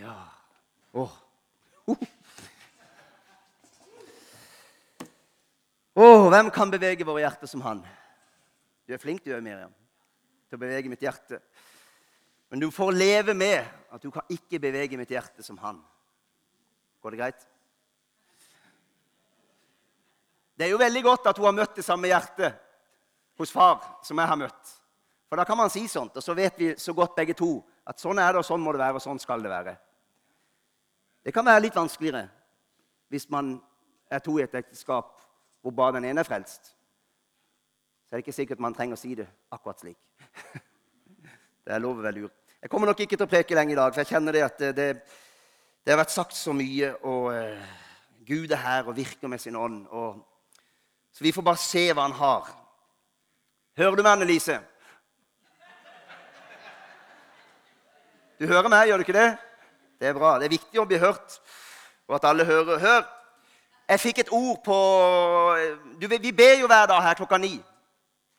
Ja. Åh. Åh, hvem kan bevege våre hjerter som han? Du er flink, du er, Miriam, til å bevege mitt hjerte. Men du får leve med at du kan ikke bevege mitt hjerte som han. Går det greit? Det er jo veldig godt at hun har møtt det samme hjertet hos far som jeg har møtt. For da kan man si sånt, og så vet vi så godt begge to at sånn er det, og sånn må det være, og sånn skal det være. Det kan være litt vanskeligere hvis man er to i et ekteskap hvor bare den ene er frelst. Så er det ikke sikkert man trenger å si det akkurat slik. Det er lov å være lur. Jeg kommer nok ikke til å preke lenge i dag, for jeg kjenner det at det, det, det har vært sagt så mye, og uh, Gud er her og virker med sin ånd. Og, så vi får bare se hva han har. Hører du meg, Annelise? Du hører meg, gjør du ikke det? Det er bra. Det er viktig å bli hørt, og at alle hører. Hør! Jeg fikk et ord på du, Vi ber jo hver dag her klokka ni.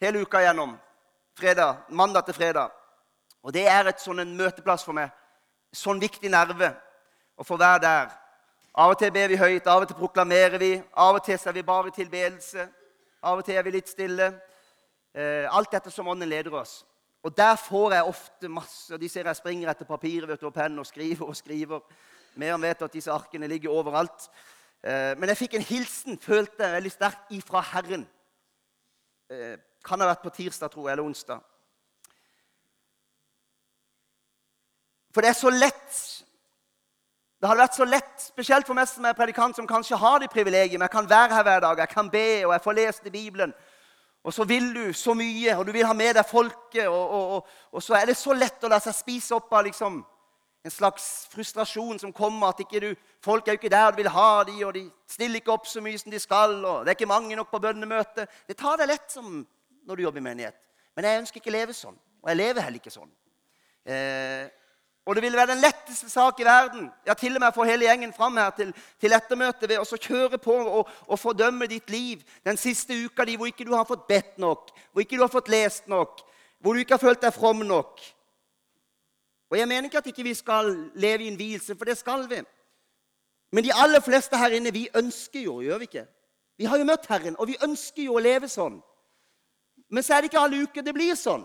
Hele uka gjennom. Fredag, mandag til fredag. Og det er et sånn en møteplass for meg. Sånn viktig nerve å få være der. Av og til ber vi høyt, av og til proklamerer vi. Av og til er vi bare i tilbedelse. Av og til er vi litt stille. Eh, alt dette som Ånden leder oss. Og der får jeg ofte masse. De ser jeg springer etter papir vet du, og penn og skriver og skriver. Meran vet at disse arkene ligger overalt. Eh, men jeg fikk en hilsen, følte jeg veldig sterkt, ifra Herren. Eh, kan ha vært på tirsdag, tror jeg, eller onsdag. For det er så lett Det hadde vært så lett, spesielt for meg som er predikant, som kanskje har det privilegiet. Jeg kan være her hver dag, jeg kan be, og jeg får lest i Bibelen. Og så vil du så mye, og du vil ha med deg folket. Og, og, og, og så er det så lett å la seg spise opp av liksom, en slags frustrasjon som kommer. at du, Folk er jo ikke der du vil ha de, og de stiller ikke opp så mye som de skal. og Det er ikke mange nok på bønnemøtet. Det tar deg lett som når du jobber i menighet. Men jeg ønsker ikke å leve sånn. Og jeg lever heller ikke sånn. Eh, og det ville være den letteste sak i verden ja, til og med få hele gjengen fram her til, til ettermøtet ved å kjøre på og, og, fordømme ditt liv den siste uka di hvor ikke du har fått bedt nok, hvor ikke du har fått lest nok, hvor du ikke har følt deg from nok. Og Jeg mener ikke at ikke vi skal leve i en hvilelse, for det skal vi. Men de aller fleste her inne, vi ønsker jo, gjør vi ikke? Vi har jo møtt Herren, og vi ønsker jo å leve sånn. Men så er det ikke alle uker det blir sånn.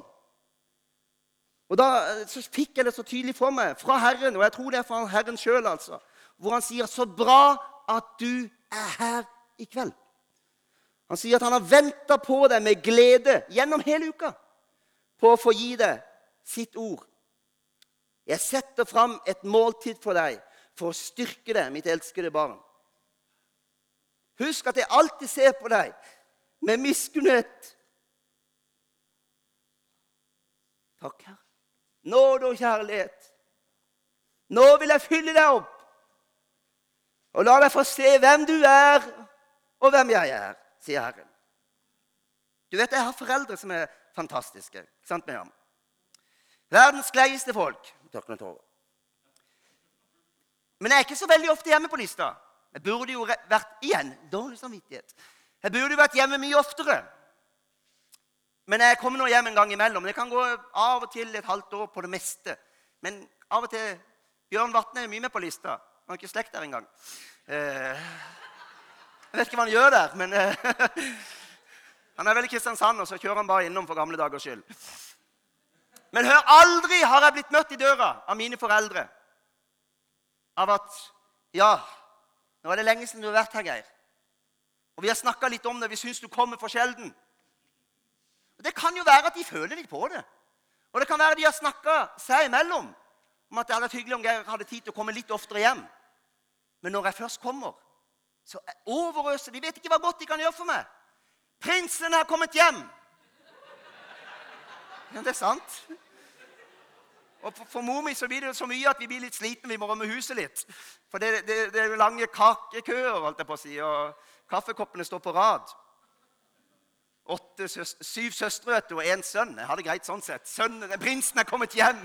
Og Da eh, fikk jeg det så tydelig for meg fra Herren, og jeg tror det er fra Herren sjøl, altså, hvor han sier 'Så bra at du er her i kveld'. Han sier at han har venta på deg med glede gjennom hele uka på å få gi deg sitt ord. Jeg setter fram et måltid for deg for å styrke deg, mitt elskede barn. Husk at jeg alltid ser på deg med miskunnhet. Takk, Herre nåde og kjærlighet. Nå vil jeg fylle deg opp og la deg få se hvem du er, og hvem jeg er, sier Herren. Du vet, Jeg har foreldre som er fantastiske. Ikke sant, Miriam? Verdens gleieste folk. Men jeg er ikke så veldig ofte hjemme på lista. Jeg burde jo vært igjen. Dårlig samvittighet. Jeg burde jo vært hjemme mye oftere. Men jeg kommer nå hjem en gang imellom. Det kan gå av og til et halvt år på det meste. Men av og til Bjørn Vatne er mye med på lista. Han har ikke slekt der engang. Eh, jeg vet ikke hva han gjør der, men eh, Han er vel i Kristiansand, og så kjører han bare innom for gamle dagers skyld. Men hør, aldri har jeg blitt møtt i døra av mine foreldre av at Ja, nå er det lenge siden du har vært her, Geir. Og vi har snakka litt om det. Vi syns du kommer for sjelden. Det kan jo være at de føler litt på det. Og det kan være de har snakka seg imellom om at det hadde vært hyggelig om Geir hadde tid til å komme litt oftere hjem. Men når jeg først kommer, så overøser de. vet ikke hva godt de kan gjøre for meg. Prinsen har kommet hjem! Ja, det er sant. Og for mor mi så blir det så mye at vi blir litt slitne. Vi må rømme huset litt. For det, det, det er lange kakekøer, holdt jeg på å si, og kaffekoppene står på rad åtte, syv søstre og én sønn. Jeg har det greit sånn sett. Sønnen, Prinsen er kommet hjem.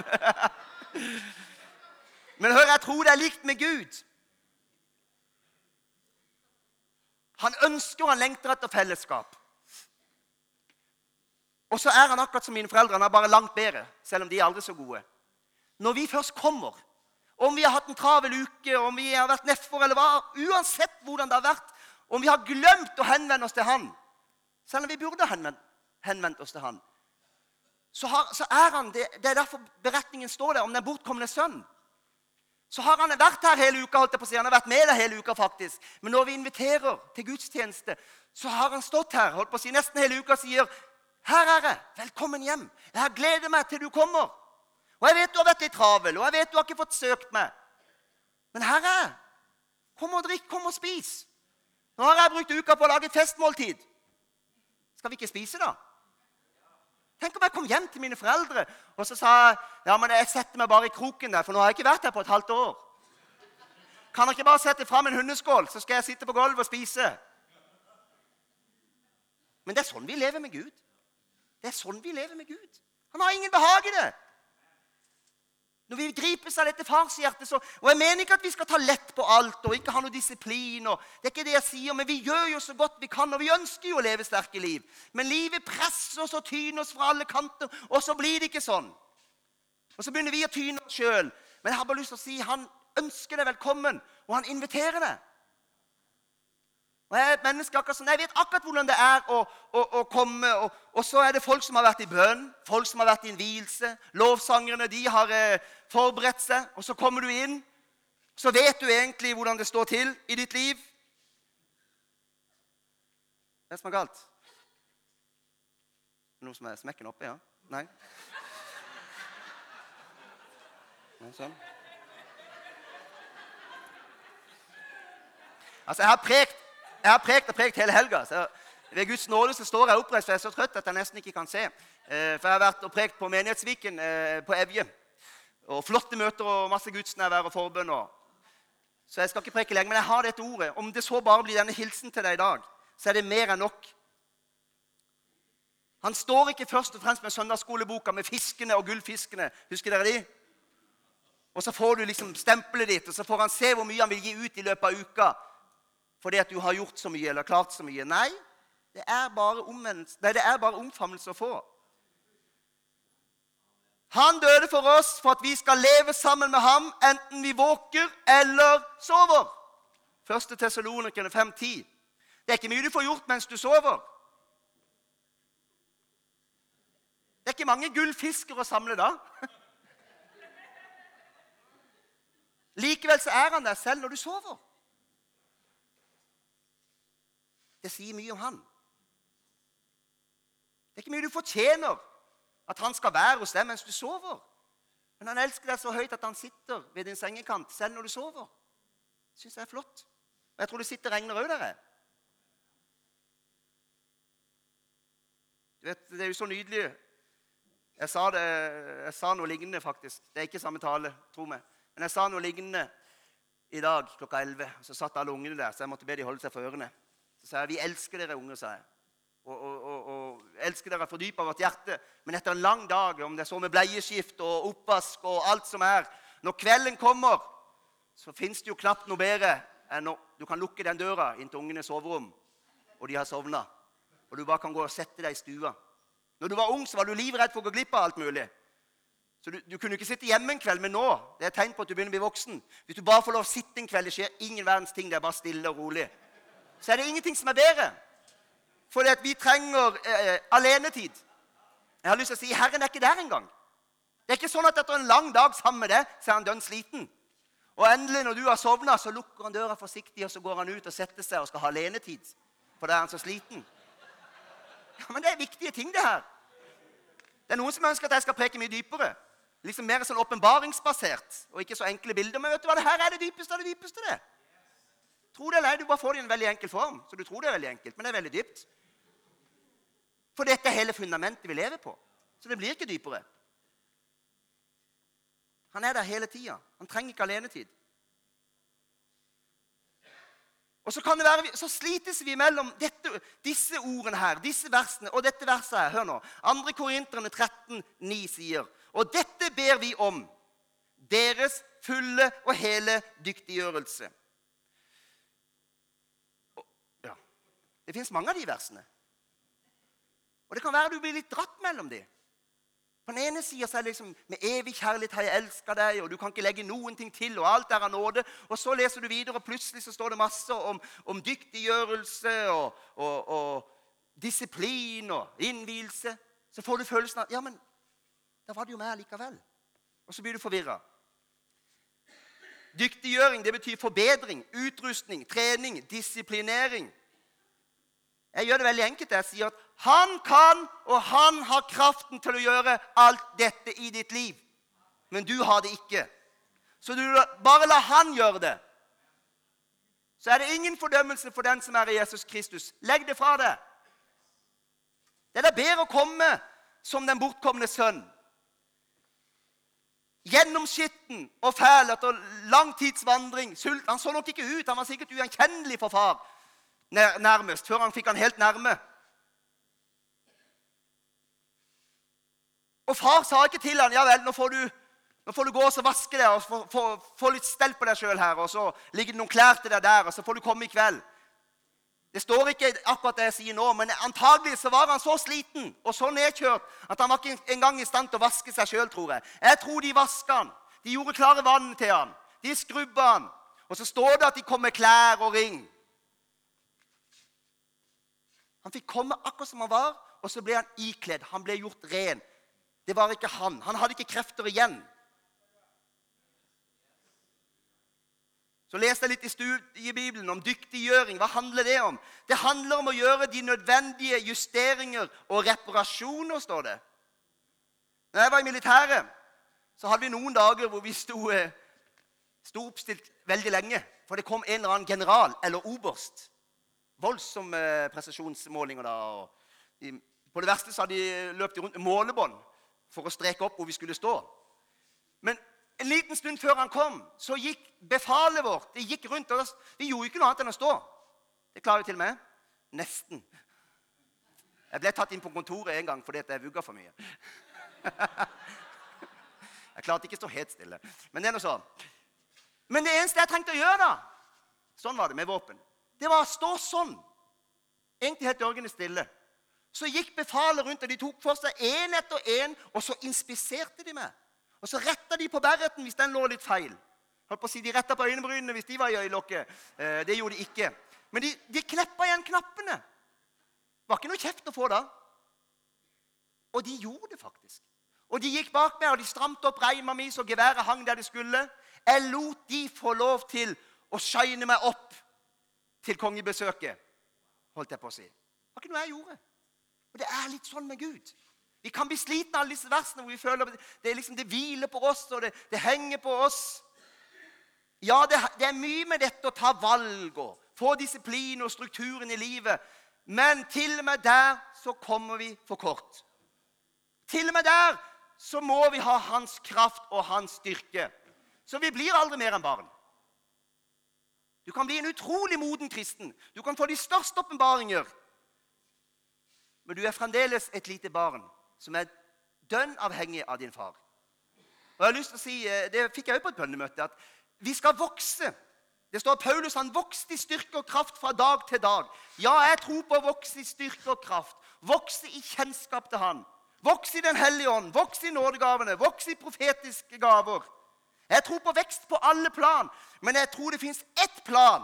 Men hør, jeg tror det er likt med Gud. Han ønsker og han lengter etter fellesskap. Og så er han akkurat som mine foreldre. Han er bare langt bedre, selv om de er aldri så gode. Når vi først kommer om vi har hatt en travel uke, om vi har vært nedfor eller hva, uansett hvordan det har vært, om vi har glemt å henvende oss til Han, selv om vi burde henvendt, henvendt oss til Han, så, har, så er han det, det er derfor beretningen står der om den bortkomne sønn. Så har han vært her hele uka, holdt jeg på å si. Han har vært med deg hele uka, faktisk. Men når vi inviterer til gudstjeneste, så har han stått her holdt på å si, nesten hele uka og sier, 'Her er jeg. Velkommen hjem. Jeg har gledet meg til du kommer.' Og jeg vet du har vært litt travel, og jeg vet du har ikke fått søkt meg. Men her er jeg. Kom og drikk, kom og spis. Nå har jeg brukt uka på å lage festmåltid. Skal vi ikke spise, da? Tenk om jeg kom hjem til mine foreldre og så sa ja, men jeg setter meg bare i kroken der, for nå har jeg ikke vært her på et halvt år. Kan dere ikke bare sette fram en hundeskål, så skal jeg sitte på gulvet og spise? Men det er sånn vi lever med Gud. Det er sånn vi lever med Gud. Han har ingen behag i det. Når vi gripes av dette farshjertet så, Og jeg mener ikke at vi skal ta lett på alt og ikke ha noe disiplin. og det er ikke det jeg sier, Men vi gjør jo så godt vi kan, og vi ønsker jo å leve sterke liv. Men livet presser oss og tyner oss fra alle kanter, og så blir det ikke sånn. Og så begynner vi å tyne oss sjøl. Men jeg har bare lyst til å si han ønsker deg velkommen, og han inviterer deg. Og Jeg er et menneske akkurat sånn, jeg vet akkurat hvordan det er å, å, å komme. Og, og, så er det folk som har vært i bønn, folk som har vært i en vielse. Lovsangerne de har eh, forberedt seg. Og så kommer du inn, så vet du egentlig hvordan det står til i ditt liv. Det som er galt? Noe som er smekken oppe, ja? Nei? Nei sånn. Altså, jeg har prekt jeg har prekt og prekt hele helga. Ved Guds nåde så står jeg oppreist, for jeg er så trøtt at jeg nesten ikke kan se. Eh, for jeg har vært og prekt på Menighetsviken eh, på Evje. Og flotte møter og masse gudsnærvær og forbønn. Så jeg skal ikke preke lenge, men jeg har dette ordet. Om det så bare blir denne hilsen til deg i dag, så er det mer enn nok. Han står ikke først og fremst med søndagsskoleboka med fiskene og gullfiskene. Husker dere de? Og så får du liksom stempelet ditt, og så får han se hvor mye han vil gi ut i løpet av uka fordi at du har gjort så mye eller klart så mye. Nei, det er bare, Nei, det er bare omfavnelse å få. Han døde for oss for at vi skal leve sammen med ham, enten vi våker eller sover. 1. Tessalonikerne 5.10. Det er ikke mye du får gjort mens du sover. Det er ikke mange gullfisker å samle da. Likevel så er han der selv når du sover. Det sier mye om han. Det er ikke mye du fortjener at han skal være hos deg mens du sover. Men han elsker deg så høyt at han sitter ved din sengekant selv når du sover. Det syns jeg er flott. Og jeg tror det sitter regner òg der. Du vet, Det er jo så nydelig. Jeg sa, det, jeg sa noe lignende, faktisk. Det er ikke samme tale, tro meg. Men jeg sa noe lignende i dag klokka 11. Så satt alle ungene der, så jeg måtte be de holde seg for ørene. Så sa jeg, 'Vi elsker dere unge', sa jeg. Og, og, og, og elsker dere fra dypet av vårt hjerte. Men etter en lang dag, om det er så med bleieskift og oppvask og alt som er Når kvelden kommer, så fins det jo knapt noe bedre enn når du kan lukke den døra inn til ungenes soverom, og de har sovna. Og du bare kan gå og sette deg i stua. Når du var ung, så var du livredd for å gå glipp av alt mulig. Så du, du kunne ikke sitte hjemme en kveld, men nå det er et tegn på at du begynner å bli voksen. Hvis du bare får lov å sitte en kveld, det skjer ingen verdens ting. Det er bare stille og rolig så er det ingenting som er bedre. At vi trenger eh, alenetid. Jeg har lyst til å si Herren er ikke der engang. Det er ikke sånn at etter en lang dag sammen med deg, så er han dønn sliten. Og endelig, når du har sovna, så lukker han døra forsiktig, og så går han ut og setter seg og skal ha alenetid. For da er han så sliten. Ja, Men det er viktige ting, det her. Det er noen som ønsker at jeg skal preke mye dypere. Liksom Mer sånn åpenbaringsbasert og ikke så enkle bilder. Men vet du hva, det her er det dypeste av det dypeste. det. Tro det eller ei, du bare får det i en veldig enkel form. Så du tror det er veldig enkelt, men det er veldig dypt. For dette er hele fundamentet vi lever på. Så det blir ikke dypere. Han er der hele tida. Han trenger ikke alenetid. Og så, være, så slites vi mellom dette, disse ordene her, disse versene og dette verset her. Hør nå. 2. Korinterne 13, 9 sier Og dette ber vi om, deres fulle og hele dyktiggjørelse Det fins mange av de versene. Og det kan være du blir litt dratt mellom de. På den ene sida er det liksom med evig kjærlighet har jeg elska deg, og du kan ikke legge noen ting til, og alt er av nåde. Og så leser du videre, og plutselig så står det masse om, om dyktiggjørelse og, og, og disiplin og innvielse. Så får du følelsen av ja, men da var det jo meg likevel. Og så blir du forvirra. Dyktiggjøring det betyr forbedring, utrustning, trening, disiplinering. Jeg gjør det veldig enkelt. Jeg sier at han kan, og han har kraften til å gjøre alt dette i ditt liv. Men du har det ikke. Så du bare la han gjøre det. Så er det ingen fordømmelse for den som er i Jesus Kristus. Legg det fra deg. Det er bedre å komme som den bortkomne sønn. Gjennomskitten og fæl etter lang tids vandring. Sult. Han så nok ikke ut. Han var sikkert ugjenkjennelig for far nærmest, før han fikk han helt nærme. Og far sa ikke til han, ja vel, nå får du, nå får du gå og vaske deg og få litt stell på deg sjøl her, og så ligger det noen klær til deg der, og så får du komme i kveld. Det står ikke akkurat det jeg sier nå, men antagelig så var han så sliten og så nedkjørt at han var ikke engang i stand til å vaske seg sjøl, tror jeg. Jeg tror de vaska han. De gjorde klare vann til han. De skrubba han. Og så står det at de kom med klær og ring. Han fikk komme akkurat som han var, og så ble han ikledd. Han ble gjort ren. Det var ikke han. Han hadde ikke krefter igjen. Så leste jeg litt i studiebibelen om dyktiggjøring. Hva handler det om? Det handler om å gjøre de nødvendige justeringer og reparasjoner, står det. Når jeg var i militæret, så hadde vi noen dager hvor vi sto, eh, sto oppstilt veldig lenge. For det kom en eller annen general eller oberst. Voldsomme presisjonsmålinger. prestasjonsmålinger da. På det verste så hadde de løpt rundt med målebånd for å streke opp hvor vi skulle stå. Men en liten stund før han kom, så gikk befalet vårt det gikk rundt. og Vi gjorde ikke noe annet enn å stå. Det klarer vi til og med. Nesten. Jeg ble tatt inn på kontoret en gang fordi jeg vugga for mye. Jeg klarte ikke å stå helt stille. Men det er noe sånn. Men det eneste jeg trengte å gjøre, da Sånn var det med våpen. Det var å stå sånn. Egentlig helt dørgende stille. Så gikk befalet rundt, og de tok for seg én etter én, og så inspiserte de meg. Og så retta de på berreten hvis den lå litt feil. Holdt på å si, De retta på øyenbrynene hvis de var i øyelokket. Eh, det gjorde de ikke. Men de, de kneppa igjen knappene. Det var ikke noe kjeft å få da. Og de gjorde det faktisk. Og de gikk bak meg, og de stramte opp reima mi så geværet hang der det skulle. Jeg lot de få lov til å shine meg opp til kongebesøket, holdt jeg på å si. Det var ikke noe jeg gjorde. Og det er litt sånn med Gud. Vi kan bli slitne av alle disse versene hvor vi føler det, liksom, det hviler på oss, og det, det henger på oss. Ja, det, det, er mye med dette å ta valg og få disiplin og strukturen i livet. Men til og med der så kommer vi for kort. Til og med der så må vi ha hans kraft og hans styrke. Så vi blir aldri mer enn barn. Du kan bli en utrolig moden kristen. Du kan få de største åpenbaringer. Men du er fremdeles et lite barn som er dønn avhengig av din far. Og jeg har lyst til å si, eh, Det fikk jeg òg på et bønnemøte. at Vi skal vokse. Det står at Paulus han vokste i styrke og kraft fra dag til dag. Ja, jeg tror på å vokse i styrke og kraft. Vokse i kjennskap til Han. Vokse i Den hellige ånd. Vokse i nådegavene. Vokse i profetiske gaver. Jeg tror på vekst på alle plan, men jeg tror det fins ett plan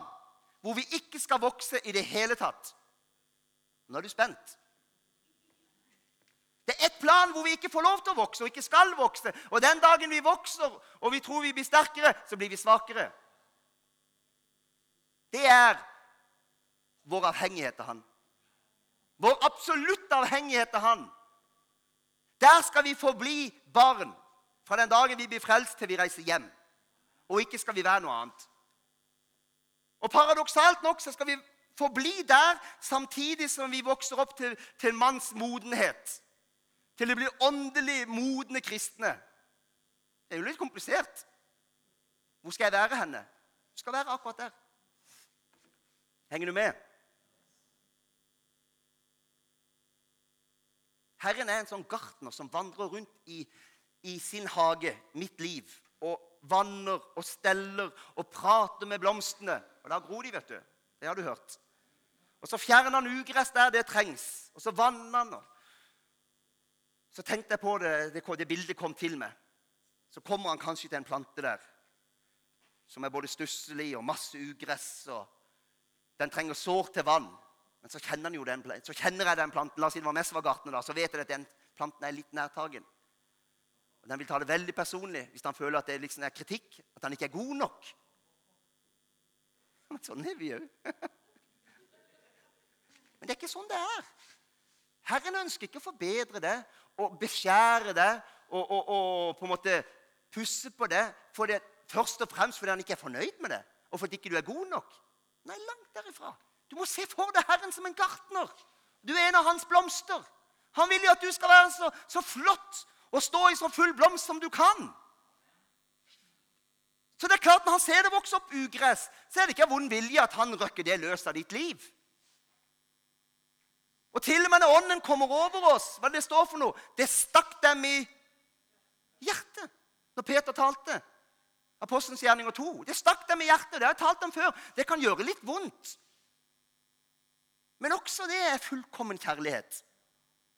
hvor vi ikke skal vokse i det hele tatt. Nå er du spent. Det er ett plan hvor vi ikke får lov til å vokse og ikke skal vokse. Og den dagen vi vokser og vi tror vi blir sterkere, så blir vi svakere. Det er vår avhengighet av Han. Vår absolutte avhengighet av Han. Der skal vi forbli barn fra den dagen vi blir frelst, til vi reiser hjem. Og ikke skal vi være noe annet. Og Paradoksalt nok så skal vi forbli der samtidig som vi vokser opp til, til manns modenhet til å bli åndelig modne kristne. Det er jo litt komplisert. Hvor skal jeg være henne? Du skal være akkurat der. Henger du med? Herren er en sånn gartner som vandrer rundt i, i sin hage, mitt liv, og vanner og steller og prater med blomstene. Og da gror de, vet du. Det har du hørt. Og så fjerner han ugress der det trengs. Og så vanner han. Så tenkte jeg på det, det, det bildet kom til meg. Så kommer han kanskje til en plante der som er både stusslig og masse ugress. og Den trenger sårt til vann. Men så kjenner, den, så kjenner jeg den planten. La oss si det var gartner, da, så vet jeg at den planten er litt nærtagen. Og Den vil ta det veldig personlig hvis han føler at det liksom er kritikk, at han ikke er god nok. Men sånn er vi òg. Men det er ikke sånn det er. Herren ønsker ikke å forbedre det og beskjære det og, og, og på en måte pusse på det, det først og fremst fordi han ikke er fornøyd med det, og fordi ikke du er god nok. Nei, langt derifra. Du må se for deg Herren som en gartner. Du er en av hans blomster. Han vil jo at du skal være så, så flott og stå i så full blomst som du kan. Så det er klart Når han ser det vokse opp ugress, så er det ikke av vond vilje at han røkker det løs av ditt liv. Og til og med når Ånden kommer over oss, hva det står for noe, det stakk dem i hjertet når Peter talte. Apostelens gjerninger 2. Det stakk dem i hjertet. Det har jeg talt om før. Det kan gjøre litt vondt. Men også det er fullkommen kjærlighet.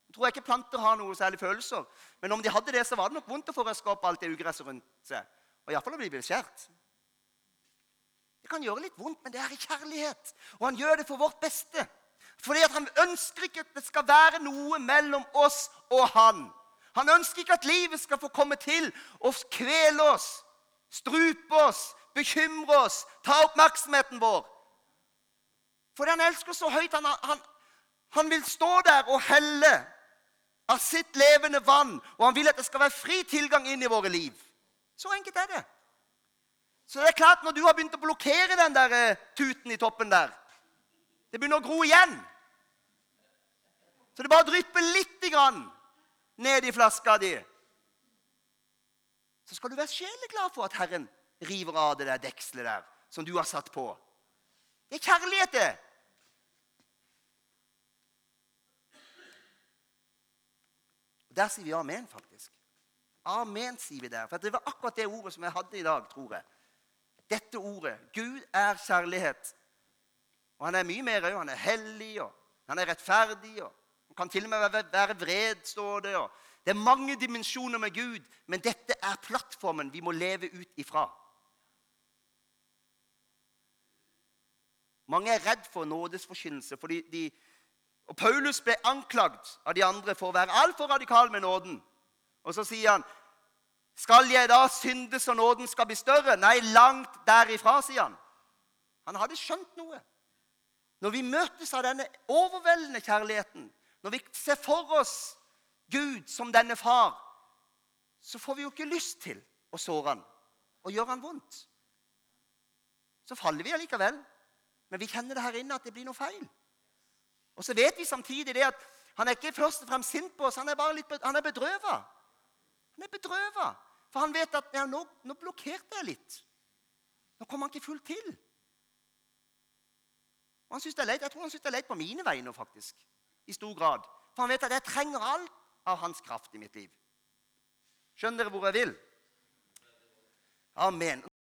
Jeg tror ikke planter har noe særlig følelser. Men om de hadde det, så var det nok vondt å få røska opp alt det ugresset rundt seg. Og iallfall å bli beskjært. Det kan gjøre litt vondt, men det er i kjærlighet. Og han gjør det for vårt beste. Fordi han ønsker ikke at det skal være noe mellom oss og han. Han ønsker ikke at livet skal få komme til og kvele oss, strupe oss, bekymre oss, ta oppmerksomheten vår. Fordi han elsker så høyt. Han, han, han vil stå der og helle av sitt levende vann. Og han vil at det skal være fri tilgang inn i våre liv. Så enkelt er det. Så det er klart, når du har begynt å blokkere den der uh, tuten i toppen der Det begynner å gro igjen. Så det bare drypper lite grann ned i flaska di. Så skal du være sjeleglad for at Herren river av det der dekselet der som du har satt på. Det er kjærlighet, det. Der sier vi amen, faktisk. Amen, sier vi der. For Det var akkurat det ordet som jeg hadde i dag, tror jeg. Dette ordet. Gud er kjærlighet. Og han er mye mer òg. Han er hellig, og han er rettferdig. og Han kan til og med være vred, står det. Og det er mange dimensjoner med Gud, men dette er plattformen vi må leve ut ifra. Mange er redd for nådesforkynnelse fordi de og Paulus ble anklagd av de andre for å være altfor radikal med nåden. Og så sier han, 'Skal jeg da synde så nåden skal bli større?' Nei, langt derifra, sier han. Han hadde skjønt noe. Når vi møtes av denne overveldende kjærligheten, når vi ser for oss Gud som denne far, så får vi jo ikke lyst til å såre han og gjøre han vondt. Så faller vi allikevel, men vi kjenner det her inne at det blir noe feil. Og så vet vi samtidig det at han er ikke først og fremst sint på oss, han er bare litt, han er bedrøva. Han er bedrøva. For han vet at ja, nå, nå blokkerte jeg litt. Nå kom han ikke fullt til. Han det er leit. Jeg tror han syns det er leit på mine vegne, faktisk. I stor grad. For han vet at jeg trenger alt av hans kraft i mitt liv. Skjønner dere hvor jeg vil? Amen.